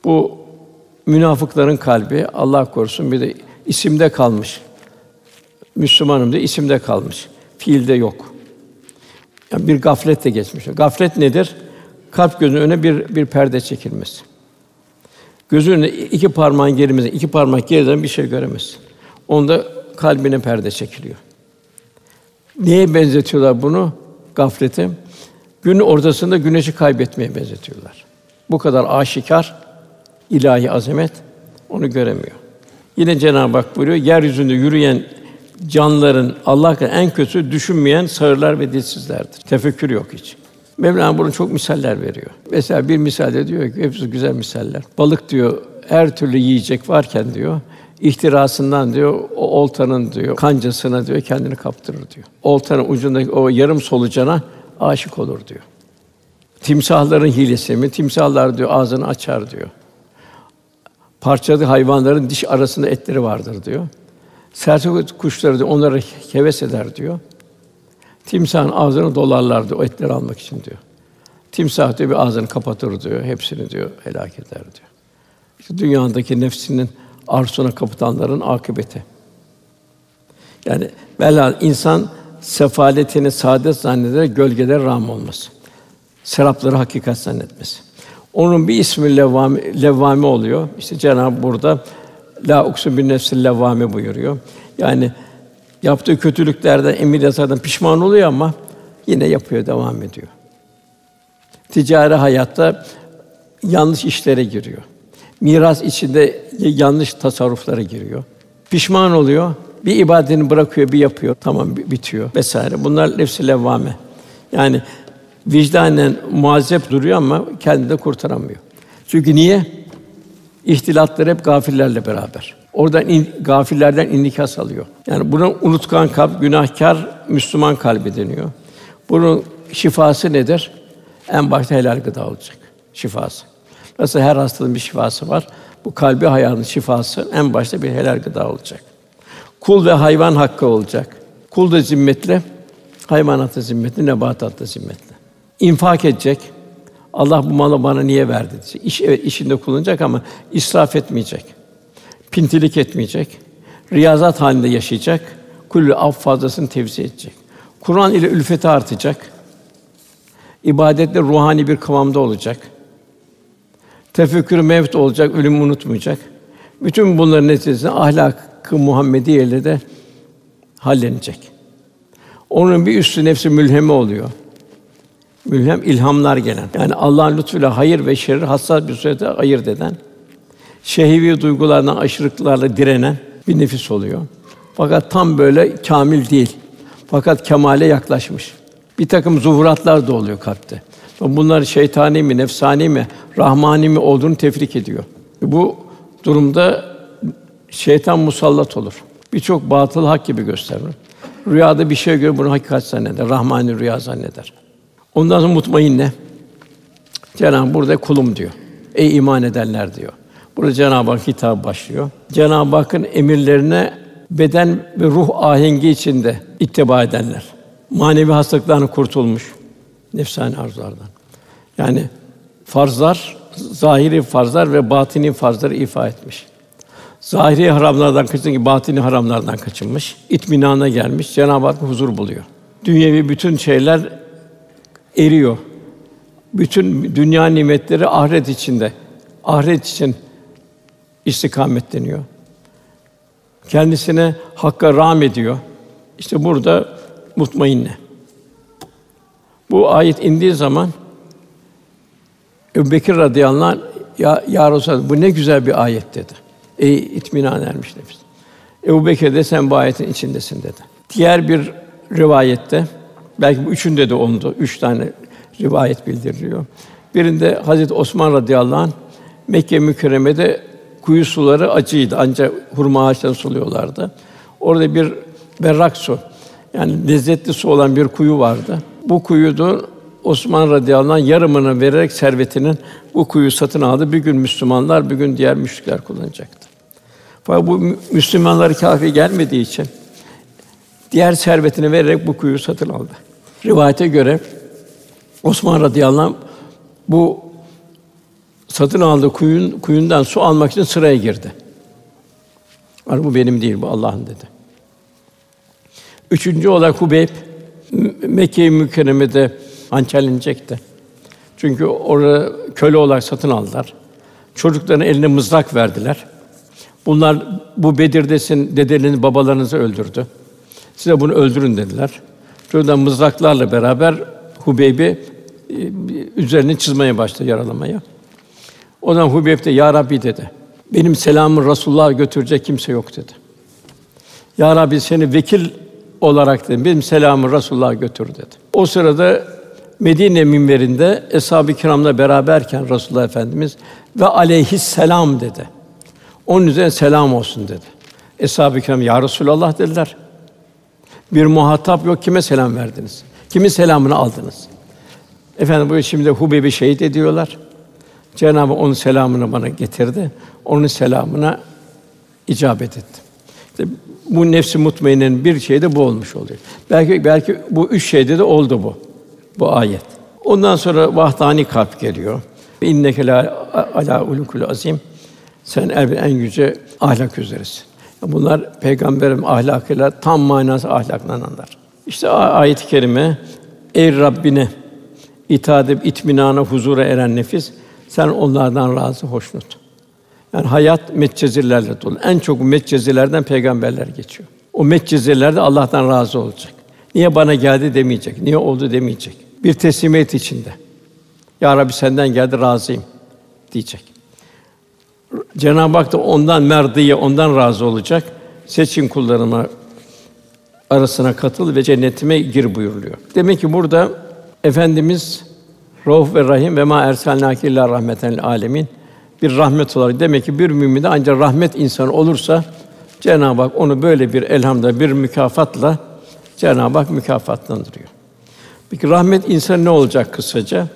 Bu münafıkların kalbi Allah korusun bir de isimde kalmış. Müslümanım da isimde kalmış. Fiilde yok. Yani bir gaflet de geçmiş. Gaflet nedir? Kalp gözünün önüne bir bir perde çekilmesi. Gözünün önüne iki parmağın gerimizde, iki parmak geriden bir şey göremez. Onda kalbine perde çekiliyor. Neye benzetiyorlar bunu? Gaflete. Günün ortasında güneşi kaybetmeye benzetiyorlar. Bu kadar aşikar ilahi azamet onu göremiyor. Yine Cenab-ı Hak buyuruyor, yeryüzünde yürüyen canlıların Allah en kötü düşünmeyen sağırlar ve dilsizlerdir. Tefekkür yok hiç. Mevlana bunu çok misaller veriyor. Mesela bir misalde diyor ki hepsi güzel misaller. Balık diyor her türlü yiyecek varken diyor ihtirasından diyor o oltanın diyor kancasına diyor kendini kaptırır diyor. Oltanın ucundaki o yarım solucana aşık olur diyor. Timsahların hilesi mi? Timsahlar diyor ağzını açar diyor. Parçalı hayvanların diş arasında etleri vardır diyor. Serçe kuşları diyor, onları heves eder diyor. Timsahın ağzını dolarlardı o etleri almak için diyor. Timsah diyor bir ağzını kapatır diyor, hepsini diyor helak eder diyor. İşte dünyadaki nefsinin arzusuna kapıtanların akıbeti. Yani velhâsıl insan sefaletini saadet zannederek gölgeler rağm olması. Serapları hakikat zannetmesi. Onun bir ismi levvami, levvami oluyor. İşte Cenab-ı burada la uksu bin nefsil levvame buyuruyor. Yani yaptığı kötülüklerden, emir yasadan pişman oluyor ama yine yapıyor, devam ediyor. Ticari hayatta yanlış işlere giriyor. Miras içinde yanlış tasarruflara giriyor. Pişman oluyor. Bir ibadetini bırakıyor, bir yapıyor. Tamam bitiyor vesaire. Bunlar nefsi levvame. Yani vicdanen muazzep duruyor ama kendini kurtaramıyor. Çünkü niye? İhtilatlar hep gafillerle beraber. Oradan in, gafillerden indikas alıyor. Yani buna unutkan kalp, günahkar Müslüman kalbi deniyor. Bunun şifası nedir? En başta helal gıda olacak. Şifası. Nasıl her hastalığın bir şifası var. Bu kalbi hayatın şifası en başta bir helal gıda olacak. Kul ve hayvan hakkı olacak. Kul da zimmetli, hayvanat da zimmetli, nebatat da zimmetli. İnfak edecek. Allah bu malı bana niye verdi diyecek. İş evet işinde kullanacak ama israf etmeyecek. Pintilik etmeyecek. Riyazat halinde yaşayacak. Kulü af fazlasını tevzi edecek. Kur'an ile ülfeti artacak. İbadetle ruhani bir kıvamda olacak. Tefekkür mevt olacak, ölümü unutmayacak. Bütün bunların neticesinde ahlak-ı Muhammediye ile de hallenecek. Onun bir üstü nefsi mülheme oluyor. Mülhem ilhamlar gelen. Yani Allah'ın lütfuyla hayır ve şerri hassas bir surette ayırt eden, şehvi duygulardan aşırılıklarla direnen bir nefis oluyor. Fakat tam böyle kamil değil. Fakat kemale yaklaşmış. Bir takım zuhuratlar da oluyor kalpte. Bunlar şeytani mi, nefsani mi, rahmani mi olduğunu tefrik ediyor. Bu durumda şeytan musallat olur. Birçok batıl hak gibi gösterir. Rüyada bir şey görür, bunu hakikat zanneder, rahmani rüya zanneder. Ondan sonra mutmainne. Cenab-ı burada kulum diyor. Ey iman edenler diyor. Burada Cenab-ı Hak hitap başlıyor. Cenab-ı Hakk'ın emirlerine beden ve ruh ahengi içinde ittiba edenler. Manevi hastalıklardan kurtulmuş nefsani arzulardan. Yani farzlar, zahiri farzlar ve batini farzları ifa etmiş. Zahiri haramlardan kaçınmış, batini haramlardan kaçınmış. İtminana gelmiş, Cenab-ı Hak huzur buluyor. Dünyevi bütün şeyler eriyor. Bütün dünya nimetleri ahiret içinde. Ahiret için istikamet deniyor. Kendisine hakka rağm ediyor. İşte burada mutmainne. Bu ayet indiği zaman Ebu Bekir radıyallahu ya, ya Resulallah, bu ne güzel bir ayet dedi. Ey itminan ermiş nefis. Ebu de sen bu ayetin içindesin dedi. Diğer bir rivayette, belki bu üçünde de oldu, üç tane rivayet bildiriliyor. Birinde Hazreti Osman radıyallahu anh, Mekke mükerremede kuyu suları acıydı. Ancak hurma ağaçlarını suluyorlardı. Orada bir berrak su, yani lezzetli su olan bir kuyu vardı. Bu kuyudu Osman radıyallahu anh yarımını vererek servetinin bu kuyu satın aldı. Bir gün Müslümanlar, bir gün diğer müşrikler kullanacaktı. Fakat bu Müslümanlar kafi gelmediği için diğer servetini vererek bu kuyu satın aldı. Rivayete göre Osman radıyallahu anh bu satın aldığı kuyun kuyundan su almak için sıraya girdi. Yani bu benim değil, bu Allah'ın dedi. Üçüncü olarak Hubeyb Mekke-i Mükerreme'de hançerlenecekti. Çünkü orada köle olarak satın aldılar. Çocukların eline mızrak verdiler. Bunlar bu Bedir'desin dedelerini babalarınızı öldürdü. Size bunu öldürün dediler. Çocuklar mızraklarla beraber Hubeyb'i e, üzerine çizmeye başladı yaralamaya. O zaman Hubeyb de ya Rabbi dedi. Benim selamımı Resulullah'a götürecek kimse yok dedi. Ya Rabbi seni vekil olarak dedi. Benim selamı Resulullah'a götür dedi. O sırada Medine minberinde eshab-ı kiramla beraberken Resulullah Efendimiz ve aleyhisselam dedi. Onun üzerine selam olsun dedi. Eshab-ı kiram ya Resulallah dediler. Bir muhatap yok kime selam verdiniz? Kimin selamını aldınız? Efendim bu şimdi Hubeyb'i şehit ediyorlar. Cenab-ı onun selamını bana getirdi. Onun selamına icabet ettim. İşte bu nefsi mutmainnenin bir şeyi de bu olmuş oluyor. Belki belki bu üç şeyde de oldu bu bu ayet. Ondan sonra vahdani kalp geliyor. İnneke la ala ulukul azim. Sen en yüce ahlak üzeresin. Bunlar peygamberim ahlakıyla tam manası ahlaklananlar. İşte ayet-i kerime ey Rabbine itaat edip itminana huzura eren nefis sen onlardan razı hoşnut. Yani hayat metcezirlerle dolu. En çok metcezirlerden peygamberler geçiyor. O metcezirlerde Allah'tan razı olacak. Niye bana geldi demeyecek. Niye oldu demeyecek. Bir teslimiyet içinde. Ya Rabbi senden geldi razıyım diyecek. Cenab-ı Hak da ondan merdiye, ondan razı olacak. Seçin kullarıma arasına katıl ve cennetime gir buyuruluyor. Demek ki burada efendimiz Rauf ve Rahim ve ma erselnâke illâ rahmeten alemin bir rahmet olarak demek ki bir mümin de ancak rahmet insanı olursa Cenab-ı Hak onu böyle bir elhamda bir mükafatla Cenab-ı Hak mükafatlandırıyor. Peki rahmet insan ne olacak kısaca?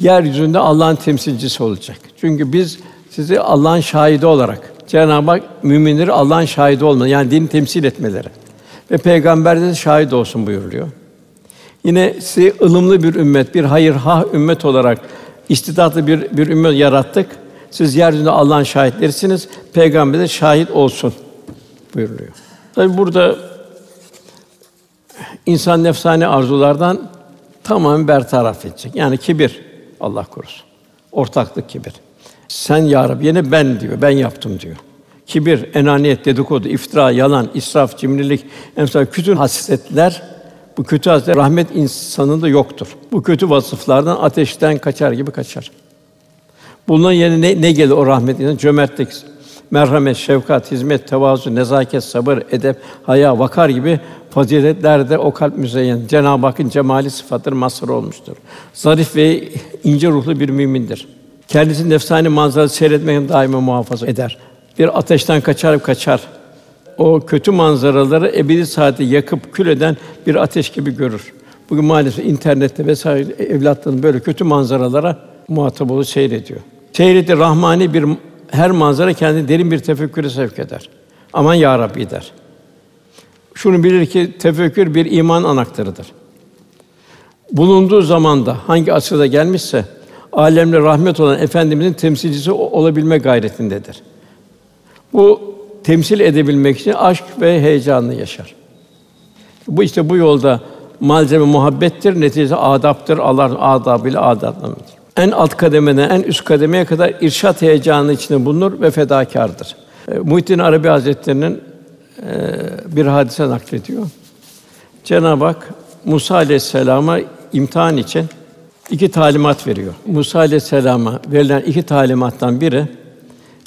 Yeryüzünde Allah'ın temsilcisi olacak. Çünkü biz sizi Allah'ın şahidi olarak Cenab-ı Hak müminleri Allah'ın şahidi olmalı yani din temsil etmeleri ve peygamber de şahit olsun buyuruluyor. Yine sizi ılımlı bir ümmet, bir hayır ha ümmet olarak istidatlı bir bir ümmet yarattık. Siz yeryüzünde Allah'ın şahitlerisiniz. Peygamber de şahit olsun buyuruluyor. Tabi burada insan nefsane arzulardan tamamen bertaraf edecek. Yani kibir Allah korusun. Ortaklık kibir. Sen ya Rabbi yine ben diyor. Ben yaptım diyor. Kibir, enaniyet, dedikodu, iftira, yalan, israf, cimrilik, emsal kötü hasletler bu kötü hasletler rahmet insanında yoktur. Bu kötü vasıflardan ateşten kaçar gibi kaçar. Bunun yerine ne, ne gelir o rahmet insanı? Cömertlik, merhamet, şefkat, hizmet, tevazu, nezaket, sabır, edep, haya, vakar gibi faziletler de o kalp müzeyyen. Cenab-ı Hakk'ın cemali sıfatları mazhar olmuştur. Zarif ve ince ruhlu bir mümindir. Kendisi nefsani manzarası seyretmekten daima muhafaza eder. Bir ateşten kaçar kaçar. O kötü manzaraları ebedi saati yakıp kül eden bir ateş gibi görür. Bugün maalesef internette vesaire evlatların böyle kötü manzaralara muhatap olup seyrediyor. Seyreti rahmani bir her manzara kendi derin bir tefekküre sevk eder. Aman ya Rabbi der. Şunu bilir ki tefekkür bir iman anahtarıdır. Bulunduğu zamanda hangi asırda gelmişse alemle rahmet olan efendimizin temsilcisi olabilme gayretindedir. Bu temsil edebilmek için aşk ve heyecanını yaşar. Bu işte bu yolda malzeme muhabbettir, neticede adaptır. Allah adabıyla adaplanır. En alt kademeden en üst kademeye kadar irşat heyecanı içinde bulunur ve fedakârdır. E, Muhittin Arabi Hazretleri'nin e, bir hadise naklediyor. Cenab-ı Hak Musa aleyhisselama imtihan için iki talimat veriyor. Musa aleyhisselama verilen iki talimattan biri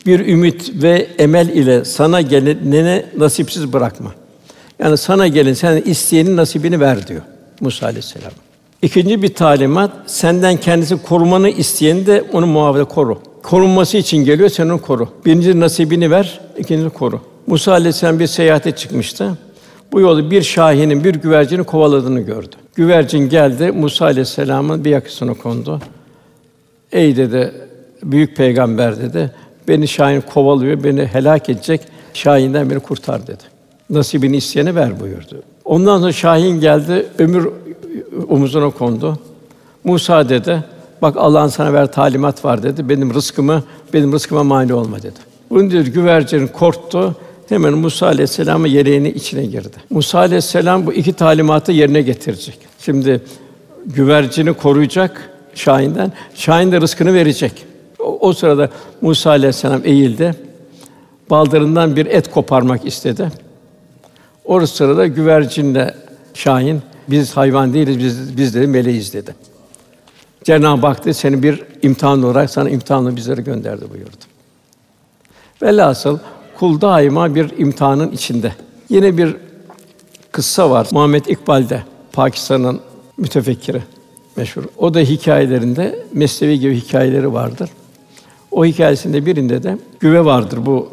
bir ümit ve emel ile sana gelenine nasipsiz bırakma. Yani sana gelin sen isteyenin nasibini ver diyor Musa aleyhisselam. İkinci bir talimat senden kendisi korumanı isteyeni de onu muhafaza koru. Korunması için geliyor sen onu koru. Birinci nasibini ver, ikinci koru. Musa aleyhisselam bir seyahate çıkmıştı. Bu yolu bir şahinin bir güvercini kovaladığını gördü. Güvercin geldi, Musa aleyhisselamın bir yakasına kondu. Ey dedi, büyük peygamber dedi, beni şahin kovalıyor, beni helak edecek. Şahinden beni kurtar dedi. Nasibini isteyene ver buyurdu. Ondan sonra Şahin geldi, ömür omuzuna kondu. Musa dedi, bak Allah'ın sana ver talimat var dedi. Benim rızkımı, benim rızkıma mani olma dedi. Bunu diyor güvercin korktu. Hemen Musa aleyhisselam'ın yeleğini içine girdi. Musa aleyhisselam bu iki talimatı yerine getirecek. Şimdi güvercini koruyacak Şahin'den, Şahin de rızkını verecek. O, o sırada Musa aleyhisselam eğildi. Baldırından bir et koparmak istedi. O sırada güvercinle Şahin biz hayvan değiliz, biz biz de meleğiz dedi. Cenab-ı Hak dedi, seni bir imtihan olarak sana imtihanı bizlere gönderdi buyurdu. Velhasıl kul daima bir imtihanın içinde. Yine bir kıssa var. Muhammed İkbal'de Pakistan'ın mütefekkiri meşhur. O da hikayelerinde mesnevi gibi hikayeleri vardır. O hikayesinde birinde de güve vardır bu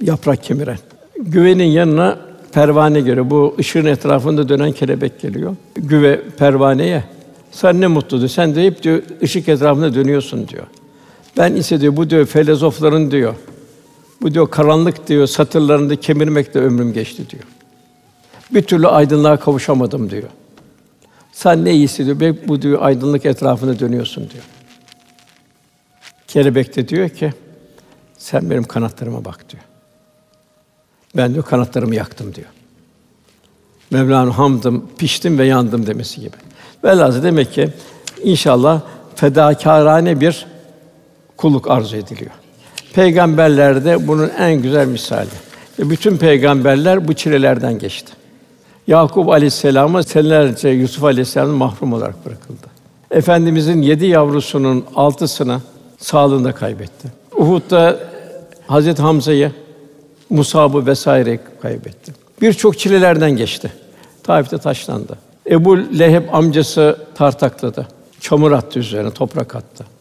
yaprak kemiren. Güvenin yanına pervane göre bu ışığın etrafında dönen kelebek geliyor. Güve pervaneye sen ne mutludur. Sen de hep diyor ışık etrafında dönüyorsun diyor. Ben ise diyor bu diyor filozofların diyor. Bu diyor karanlık diyor satırlarında kemirmekle ömrüm geçti diyor. Bir türlü aydınlığa kavuşamadım diyor. Sen ne iyisi diyor. Bu diyor aydınlık etrafında dönüyorsun diyor. Kelebek de diyor ki sen benim kanatlarıma bak diyor. Ben diyor kanatlarımı yaktım diyor. Mevla'nın hamdım, piştim ve yandım demesi gibi. Velhâsıl demek ki inşallah fedakârane bir kulluk arzu ediliyor. Peygamberlerde bunun en güzel misali. Ve bütün peygamberler bu çilelerden geçti. Yakup Aleyhisselam'a senelerce Yusuf Aleyhisselam mahrum olarak bırakıldı. Efendimizin yedi yavrusunun altısını sağlığında kaybetti. Uhud'da Hazret Hamza'yı Musab'ı vesaire kaybetti. Birçok çilelerden geçti. Taif'te taşlandı. Ebu Leheb amcası tartakladı. Çamur attı üzerine, toprak attı.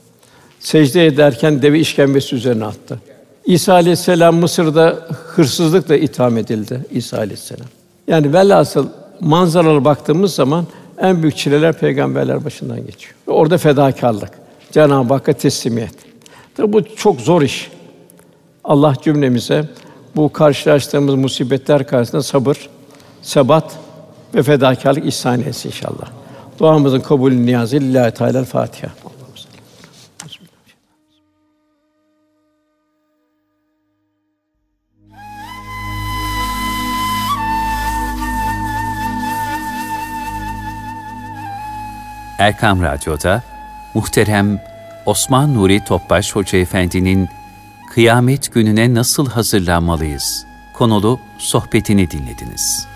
Secde ederken deve işkembesi üzerine attı. İsa aleyhisselam Mısır'da hırsızlıkla itham edildi İsa aleyhisselam. Yani velhasıl manzaralara baktığımız zaman en büyük çileler peygamberler başından geçiyor. Orada fedakarlık, Cenab-ı Hakk'a teslimiyet. Tabi bu çok zor iş. Allah cümlemize bu karşılaştığımız musibetler karşısında sabır, sebat ve fedakarlık ihsan etsin inşallah. Duamızın kabulü niyazı lillahi teala Fatiha. Erkam Radyo'da muhterem Osman Nuri Topbaş Hoca Efendi'nin Kıyamet Gününe Nasıl Hazırlanmalıyız konulu sohbetini dinlediniz.